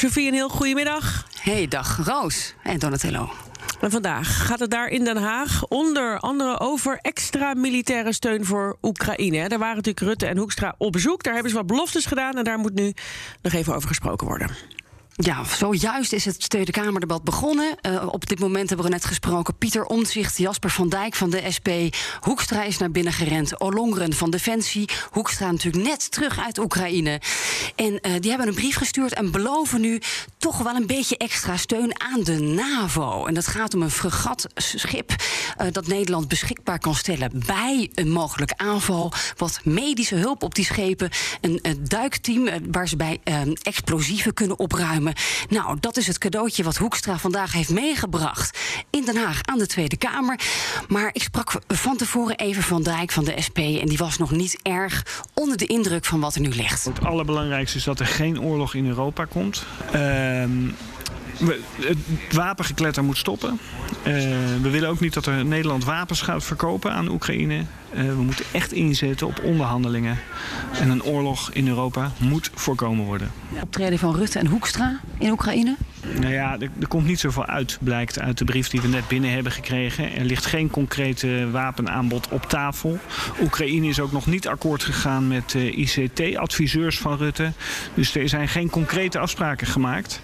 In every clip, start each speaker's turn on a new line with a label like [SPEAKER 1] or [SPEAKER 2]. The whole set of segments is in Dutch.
[SPEAKER 1] Sofie, een heel goedemiddag.
[SPEAKER 2] Hey, dag Roos en Donatello.
[SPEAKER 1] En vandaag gaat het daar in Den Haag onder andere over extra militaire steun voor Oekraïne. Daar waren natuurlijk Rutte en Hoekstra op bezoek. Daar hebben ze wat beloftes gedaan en daar moet nu nog even over gesproken worden.
[SPEAKER 2] Ja, zojuist is het Tweede Kamerdebat begonnen. Uh, op dit moment hebben we net gesproken. Pieter Omtzigt, Jasper van Dijk van de SP. Hoekstra is naar binnen gerend. Olongren van Defensie. Hoekstra natuurlijk net terug uit Oekraïne. En uh, die hebben een brief gestuurd en beloven nu toch wel een beetje extra steun aan de NAVO. En dat gaat om een fregatschip uh, dat Nederland beschikbaar kan stellen bij een mogelijke aanval. Wat medische hulp op die schepen. Een duikteam waar ze bij explosieven kunnen opruimen. Nou, dat is het cadeautje wat Hoekstra vandaag heeft meegebracht in Den Haag aan de Tweede Kamer. Maar ik sprak van tevoren even van Dijk van de SP en die was nog niet erg onder de indruk van wat er nu ligt.
[SPEAKER 3] Het allerbelangrijkste is dat er geen oorlog in Europa komt. Uh, het wapengekletter moet stoppen. Uh, we willen ook niet dat er Nederland wapens gaat verkopen aan Oekraïne. Uh, we moeten echt inzetten op onderhandelingen. En een oorlog in Europa moet voorkomen worden.
[SPEAKER 2] Optreden van Rutte en Hoekstra in Oekraïne?
[SPEAKER 3] Nou ja, er, er, komt niet zoveel uit, blijkt uit de brief die we net binnen hebben gekregen. Er ligt geen concrete wapenaanbod op tafel. Oekraïne is ook nog niet akkoord gegaan met uh, ICT-adviseurs van Rutte. Dus er zijn geen concrete afspraken gemaakt.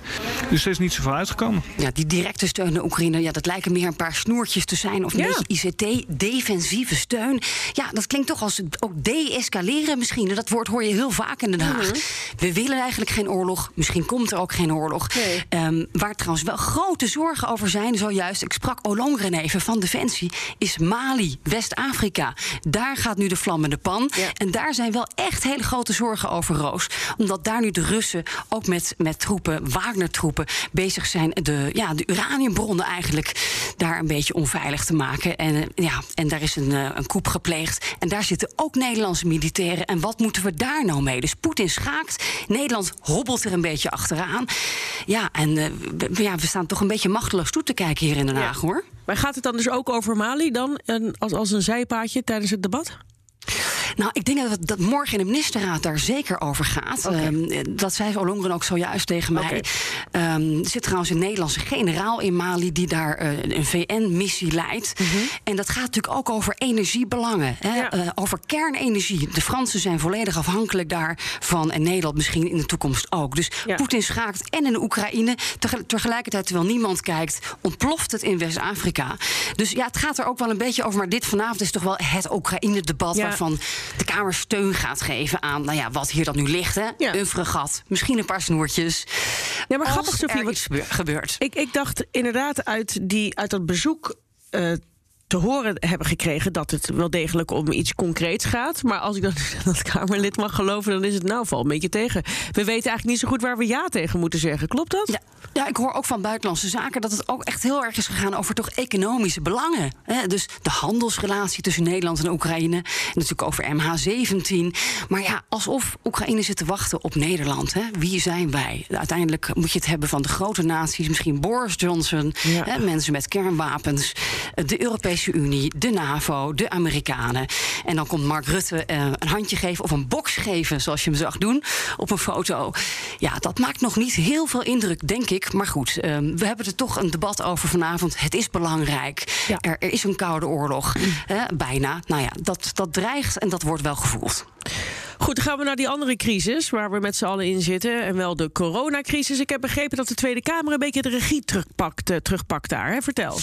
[SPEAKER 3] Dus er is niet zoveel uitgekomen.
[SPEAKER 2] Ja, die directe steun naar Oekraïne, ja, dat lijken meer een paar snoertjes te zijn. Of een ja. beetje ICT-defensieve steun. Ja, dat klinkt toch als ook de-escaleren misschien. Dat woord hoor je heel vaak in Den Haag. Mm -hmm. We willen eigenlijk geen oorlog. Misschien komt er ook geen oorlog. Nee. Um, waar trouwens wel grote zorgen over zijn, zojuist, ik sprak Olongren even van Defensie, is Mali, West-Afrika. Daar gaat nu de vlammende pan. Ja. En daar zijn wel echt hele grote zorgen over, Roos. Omdat daar nu de Russen ook met, met troepen, Wagner-troepen, bezig zijn de, ja, de uraniumbronnen eigenlijk daar een beetje onveilig te maken. En, ja, en daar is een, een koep gepleegd. En daar zitten ook Nederlandse militairen. En wat moeten we daar nou mee? Dus Poetin schaakt. Nederland hobbelt er een beetje achteraan. Ja, en we, ja, we staan toch een beetje machteloos toe te kijken hier in Den Haag, ja. hoor.
[SPEAKER 1] Maar gaat het dan dus ook over Mali dan als, als een zijpaadje tijdens het debat?
[SPEAKER 2] Nou, ik denk dat, dat morgen in de ministerraad daar zeker over gaat. Okay. Um, dat zei Olongren ook zojuist tegen mij. Okay. Um, er zit trouwens een Nederlandse generaal in Mali die daar uh, een VN-missie leidt. Mm -hmm. En dat gaat natuurlijk ook over energiebelangen. Hè? Ja. Uh, over kernenergie. De Fransen zijn volledig afhankelijk daarvan. En Nederland misschien in de toekomst ook. Dus ja. Poetin schaakt en in de Oekraïne. Tegelijkertijd, terwijl niemand kijkt, ontploft het in West-Afrika. Dus ja, het gaat er ook wel een beetje over. Maar dit vanavond is toch wel het Oekraïne-debat ja. waarvan de Kamer steun gaat geven aan nou ja, wat hier dan nu ligt. Hè? Ja. Een fregat, misschien een paar snoertjes.
[SPEAKER 1] Ja, maar grappig,
[SPEAKER 2] Sofie, wat gebeurt.
[SPEAKER 1] Ik, ik dacht inderdaad uit, die, uit dat bezoek. Uh, te horen hebben gekregen dat het wel degelijk om iets concreets gaat. Maar als ik dan dat Kamerlid mag geloven, dan is het nou val een beetje tegen. We weten eigenlijk niet zo goed waar we ja tegen moeten zeggen. Klopt dat?
[SPEAKER 2] Ja. Ja, ik hoor ook van Buitenlandse Zaken dat het ook echt heel erg is gegaan over toch economische belangen. Hè? Dus de handelsrelatie tussen Nederland en Oekraïne. En natuurlijk over MH17. Maar ja, alsof Oekraïne zit te wachten op Nederland. Hè? Wie zijn wij? Uiteindelijk moet je het hebben van de grote naties. Misschien Boris Johnson, ja. hè? mensen met kernwapens. De Europese Unie, de NAVO, de Amerikanen. En dan komt Mark Rutte uh, een handje geven of een box geven, zoals je hem zag doen op een foto. Ja, dat maakt nog niet heel veel indruk, denk ik. Maar goed, um, we hebben er toch een debat over vanavond. Het is belangrijk. Ja. Er, er, is een koude oorlog. Hè, bijna. Nou ja, dat, dat dreigt en dat wordt wel gevoeld.
[SPEAKER 1] Goed, dan gaan we naar die andere crisis waar we met z'n allen in zitten. En wel de coronacrisis. Ik heb begrepen dat de Tweede Kamer een beetje de regie terugpakt, uh, terugpakt daar. Hè? Vertel.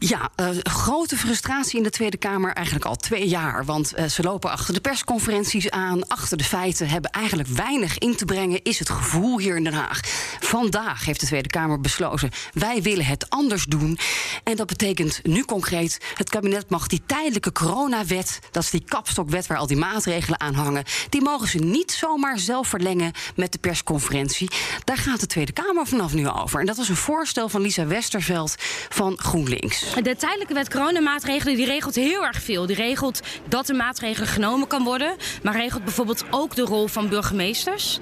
[SPEAKER 2] Ja, uh, grote frustratie in de Tweede Kamer eigenlijk al twee jaar. Want uh, ze lopen achter de persconferenties aan, achter de feiten, hebben eigenlijk weinig in te brengen, is het gevoel hier in Den Haag. Vandaag heeft de Tweede Kamer besloten, wij willen het anders doen. En dat betekent nu concreet, het kabinet mag die tijdelijke coronawet, dat is die kapstokwet waar al die maatregelen aan hangen, die mogen ze niet zomaar zelf verlengen met de persconferentie. Daar gaat de Tweede Kamer vanaf nu over. En dat was een voorstel van Lisa Westerveld van GroenLinks.
[SPEAKER 4] De tijdelijke wet coronamaatregelen die regelt heel erg veel. Die regelt dat er maatregelen genomen kan worden. Maar regelt bijvoorbeeld ook de rol van burgemeesters.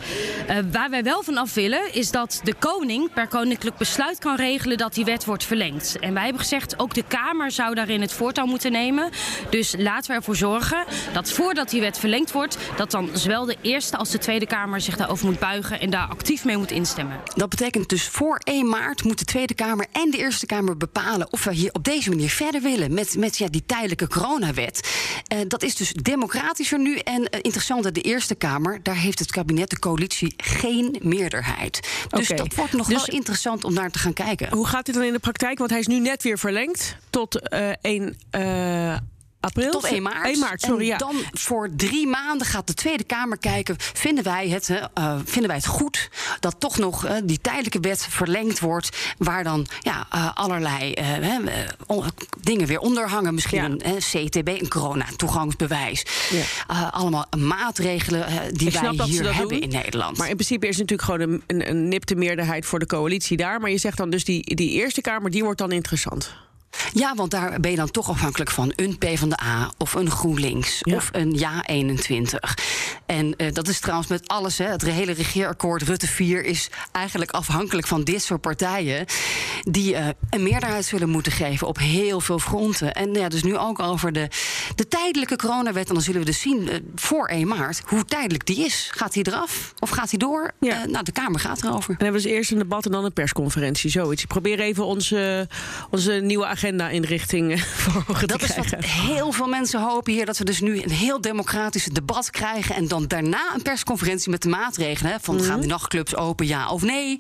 [SPEAKER 4] Uh, waar wij wel van af willen is dat de koning per koninklijk besluit kan regelen dat die wet wordt verlengd. En wij hebben gezegd ook de Kamer zou daarin het voortouw moeten nemen. Dus laten we ervoor zorgen dat voordat die wet verlengd wordt, dat dan zowel de Eerste als de Tweede Kamer zich daarover moet buigen en daar actief mee moet instemmen.
[SPEAKER 2] Dat betekent dus voor 1 maart moet de Tweede Kamer en de Eerste Kamer bepalen of we hier op deze manier verder willen met, met ja, die tijdelijke coronawet. Uh, dat is dus democratischer nu. En uh, interessant, de Eerste Kamer, daar heeft het kabinet, de coalitie, geen meerderheid. Dus okay. dat wordt nog dus, wel interessant om naar te gaan kijken.
[SPEAKER 1] Hoe gaat dit dan in de praktijk? Want hij is nu net weer verlengd tot uh, 1 april?
[SPEAKER 2] Tot 1 maart.
[SPEAKER 1] 1 maart sorry,
[SPEAKER 2] en
[SPEAKER 1] ja.
[SPEAKER 2] dan voor drie maanden gaat de Tweede Kamer kijken... vinden wij het, uh, vinden wij het goed dat toch nog uh, die tijdelijke wet verlengd wordt... waar dan ja, uh, allerlei dingen weer onder hangen. Misschien ja. een CTB, een corona-toegangsbewijs. Ja. allemaal maatregelen die wij hier hebben doen, in Nederland.
[SPEAKER 1] Maar in principe is het natuurlijk gewoon een, een, een nipte meerderheid... voor de coalitie daar. Maar je zegt dan dus die, die Eerste Kamer, die wordt dan interessant.
[SPEAKER 2] Ja, want daar ben je dan toch afhankelijk van een PvdA of een GroenLinks ja. of een Ja21. En uh, dat is trouwens met alles. Hè, het hele regeerakkoord Rutte 4 is eigenlijk afhankelijk van dit soort partijen. die uh, een meerderheid zullen moeten geven op heel veel fronten. En ja, dus nu ook over de, de tijdelijke coronawet. En dan zullen we dus zien uh, voor 1 maart hoe tijdelijk die is. Gaat die eraf of gaat die door? Ja. nou, de Kamer gaat erover.
[SPEAKER 1] En hebben we dus eerst een debat en dan een persconferentie. Zoiets. Ik probeer even onze, onze nieuwe agenda voor ogen
[SPEAKER 2] dat
[SPEAKER 1] te
[SPEAKER 2] krijgen. Dat is wat heel veel mensen hopen hier. Dat we dus nu een heel democratisch debat krijgen. En dan daarna een persconferentie met de maatregelen. Hè, van mm -hmm. gaan de nachtclubs open, ja of nee?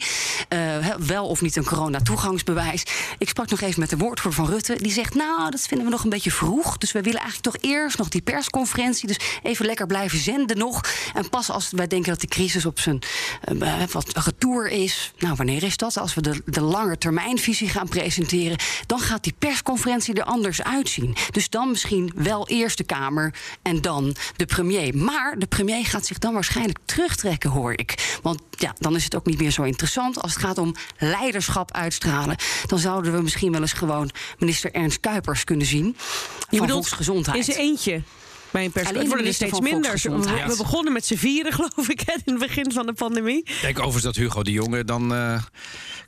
[SPEAKER 2] Uh, wel of niet een corona-toegangsbewijs. Ik sprak nog even met de woordvoerder van Rutte. Die zegt, nou, dat vinden we nog een beetje vroeg. Dus we willen eigenlijk toch eerst nog die persconferentie. Dus even lekker blijven zenden nog. En pas als wij denken dat de crisis op zijn uh, wat retour is. Nou, wanneer is dat? Als we de, de lange termijnvisie gaan presenteren. Dan gaat die persconferentie er anders uitzien. Dus dan misschien wel eerst de Kamer en dan de premier. Maar de premier gaat zich dan waarschijnlijk terugtrekken, hoor ik. Want ja, dan is het ook niet meer zo interessant. Als het gaat om leiderschap uitstralen, dan zouden we misschien wel eens gewoon minister Ernst Kuipers kunnen zien.
[SPEAKER 1] Je
[SPEAKER 2] van volksgezondheid.
[SPEAKER 1] Is er eentje? bij een persconferentie. worden er steeds minder. We begonnen met z'n vieren, geloof ik, in het begin van de pandemie.
[SPEAKER 5] Ik denk overigens dat Hugo de Jonge dan uh,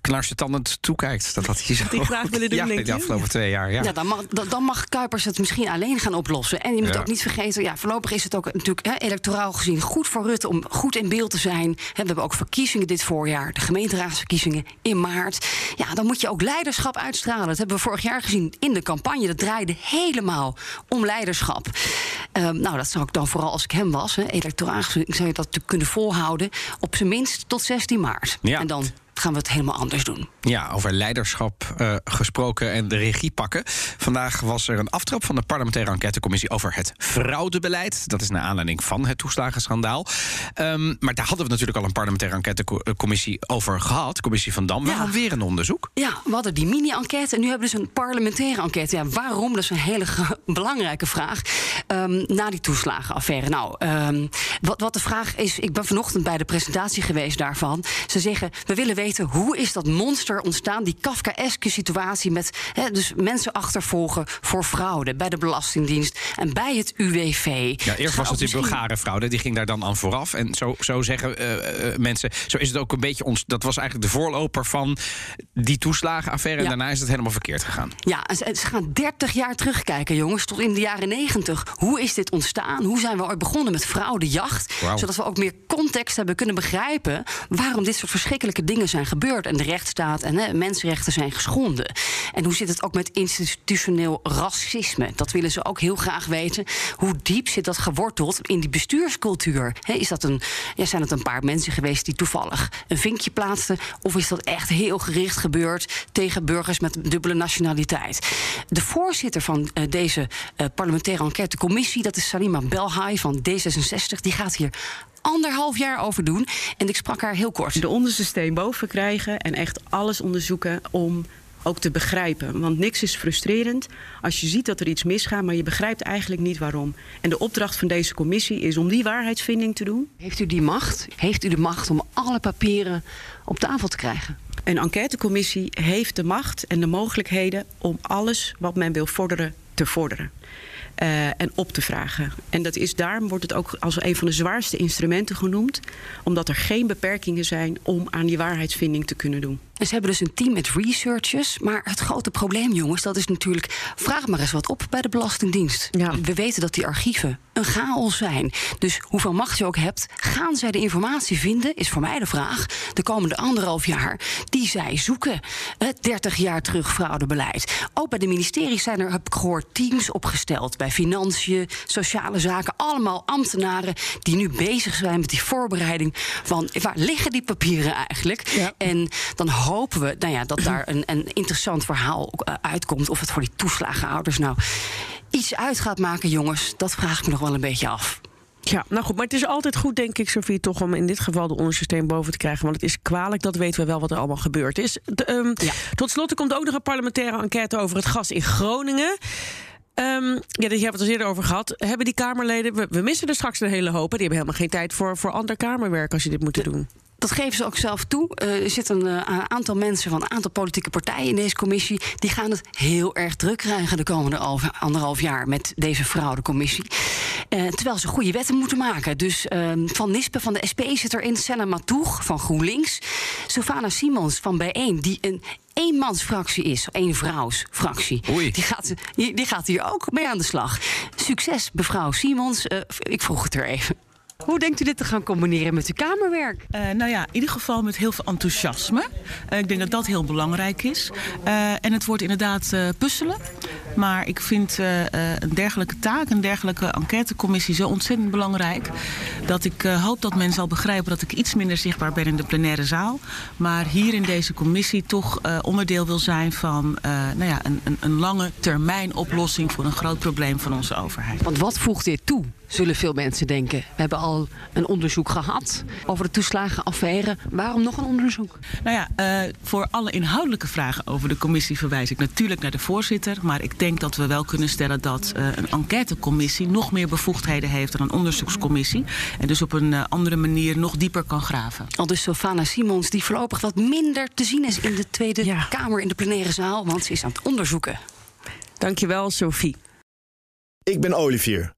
[SPEAKER 5] knarsetandend toekijkt. Dat had hij zo...
[SPEAKER 1] Die graag willen doen,
[SPEAKER 5] ja,
[SPEAKER 1] denk
[SPEAKER 5] de afgelopen twee jaar. Ja.
[SPEAKER 2] ja, dan, mag, dan mag Kuipers het misschien alleen gaan oplossen. En je moet ook niet vergeten, ja, voorlopig is het ook natuurlijk hè, electoraal gezien goed voor Rutte om goed in beeld te zijn. we hebben ook verkiezingen dit voorjaar, de gemeenteraadsverkiezingen in maart. Ja, dan moet je ook leiderschap uitstralen. Dat hebben we vorig jaar gezien in de campagne. Dat draaide helemaal om leiderschap. Um, nou, dat zou ik dan vooral als ik hem was, electoraal gezien, zou je dat kunnen volhouden. Op zijn minst tot 16 maart.
[SPEAKER 5] Ja.
[SPEAKER 2] En dan gaan we het helemaal anders doen.
[SPEAKER 5] Ja, over leiderschap uh, gesproken en de regie pakken. Vandaag was er een aftrap van de parlementaire enquêtecommissie over het fraudebeleid. Dat is naar aanleiding van het toeslagenschandaal. Um, maar daar hadden we natuurlijk al een parlementaire enquêtecommissie over gehad. Commissie van Dam. Waarom ja. weer een onderzoek?
[SPEAKER 2] Ja, we hadden die mini-enquête en nu hebben we dus een parlementaire enquête. Ja, waarom? Dat is een hele belangrijke vraag. Um, na die toeslagenaffaire. Nou, um, wat, wat de vraag is, ik ben vanochtend bij de presentatie geweest daarvan. Ze zeggen, we willen weten hoe is dat monster ontstaan, die Kafkaeske situatie met dus mensen achtervolgen voor fraude bij de Belastingdienst en bij het UWV.
[SPEAKER 5] Ja, eerst was het in Bulgare fraude, die ging daar dan aan vooraf. En zo, zo zeggen uh, uh, mensen, zo is het ook een beetje ons. Dat was eigenlijk de voorloper van die toeslagenaffaire. Ja. En daarna is het helemaal verkeerd gegaan.
[SPEAKER 2] Ja, en ze, ze gaan 30 jaar terugkijken, jongens, tot in de jaren 90. Hoe is dit ontstaan? Hoe zijn we ooit begonnen met fraudejacht? Wow. Zodat we ook meer context hebben kunnen begrijpen waarom dit soort verschrikkelijke dingen zijn gebeurd en de rechtsstaat en hè, mensenrechten zijn geschonden. En hoe zit het ook met institutioneel racisme? Dat willen ze ook heel graag weten. Hoe diep zit dat geworteld in die bestuurscultuur? Is dat een, ja, zijn het een paar mensen geweest die toevallig een vinkje plaatsten? Of is dat echt heel gericht gebeurd tegen burgers met dubbele nationaliteit? De voorzitter van uh, deze uh, parlementaire enquêtecommissie, dat is Salima Belhai van D66, die gaat hier anderhalf jaar over doen. En ik sprak haar heel kort.
[SPEAKER 6] De onderste steen boven krijgen en echt alles onderzoeken om ook te begrijpen. Want niks is frustrerend als je ziet dat er iets misgaat, maar je begrijpt eigenlijk niet waarom. En de opdracht van deze commissie is om die waarheidsvinding te doen.
[SPEAKER 2] Heeft u die macht? Heeft u de macht om alle papieren op tafel te krijgen?
[SPEAKER 6] Een enquêtecommissie heeft de macht en de mogelijkheden om alles wat men wil vorderen te vorderen. Uh, en op te vragen. En dat is, daarom wordt het ook als een van de zwaarste instrumenten genoemd, omdat er geen beperkingen zijn om aan die waarheidsvinding te kunnen doen.
[SPEAKER 2] En ze hebben dus een team met researchers. Maar het grote probleem, jongens, dat is natuurlijk. Vraag maar eens wat op bij de Belastingdienst. Ja. We weten dat die archieven een chaos zijn. Dus hoeveel macht je ook hebt, gaan zij de informatie vinden, is voor mij de vraag. De komende anderhalf jaar die zij zoeken. Het 30 jaar terug fraudebeleid. Ook bij de ministeries zijn er, heb ik gehoord, teams opgesteld. Bij financiën, sociale zaken. Allemaal ambtenaren die nu bezig zijn met die voorbereiding van waar liggen die papieren eigenlijk? Ja. En dan hopen we nou ja, dat daar een, een interessant verhaal uh, uitkomt. Of het voor die toeslagenouders nou iets uit gaat maken, jongens. Dat vraag ik me nog wel een beetje af.
[SPEAKER 1] Ja, nou goed, maar het is altijd goed, denk ik, Sofie, toch om in dit geval de ondersysteem boven te krijgen. Want het is kwalijk, dat weten we wel wat er allemaal gebeurd is. De, um, ja. Tot slot er komt ook nog een parlementaire enquête over het gas in Groningen. Um, ja, daar hebben we het al eerder over gehad. Hebben die Kamerleden, we, we, missen er straks een hele hoop. Die hebben helemaal geen tijd voor, voor ander Kamerwerk als je dit moet doen.
[SPEAKER 2] Dat geven ze ook zelf toe. Uh, er zitten een uh, aantal mensen van een aantal politieke partijen in deze commissie. Die gaan het heel erg druk krijgen de komende anderhalf jaar met deze fraudecommissie. Uh, terwijl ze goede wetten moeten maken. Dus ehm, Van Nispen van de SP zit erin. Senna Matoeg van GroenLinks. Sofana Simons van Bijeen, die een eenmansfractie is, één vrouwsfractie. Die gaat, die gaat hier ook mee aan de slag. Succes, mevrouw Simons. ik vroeg het er even. Hoe denkt u dit te gaan combineren met uw kamerwerk?
[SPEAKER 7] Uh, nou ja, in ieder geval met heel veel enthousiasme. Uh, ik denk dat dat heel belangrijk is. Uh, en het wordt inderdaad puzzelen. Maar ik vind een dergelijke taak, een dergelijke enquêtecommissie zo ontzettend belangrijk. Dat ik hoop dat men zal begrijpen dat ik iets minder zichtbaar ben in de plenaire zaal. Maar hier in deze commissie toch onderdeel wil zijn van nou ja, een, een, een lange termijn oplossing voor een groot probleem van onze overheid.
[SPEAKER 2] Want wat voegt dit toe? Zullen veel mensen denken. We hebben al een onderzoek gehad over de toeslagenaffaire. Waarom nog een onderzoek?
[SPEAKER 7] Nou ja, uh, voor alle inhoudelijke vragen over de commissie verwijs ik natuurlijk naar de voorzitter. Maar ik denk dat we wel kunnen stellen dat uh, een enquêtecommissie nog meer bevoegdheden heeft dan een onderzoekscommissie. En dus op een uh, andere manier nog dieper kan graven.
[SPEAKER 2] Al dus Sofana Simons, die voorlopig wat minder te zien is in de Tweede ja. Kamer in de plenaire zaal, want ze is aan het onderzoeken.
[SPEAKER 1] Dankjewel, Sophie.
[SPEAKER 8] Ik ben Olivier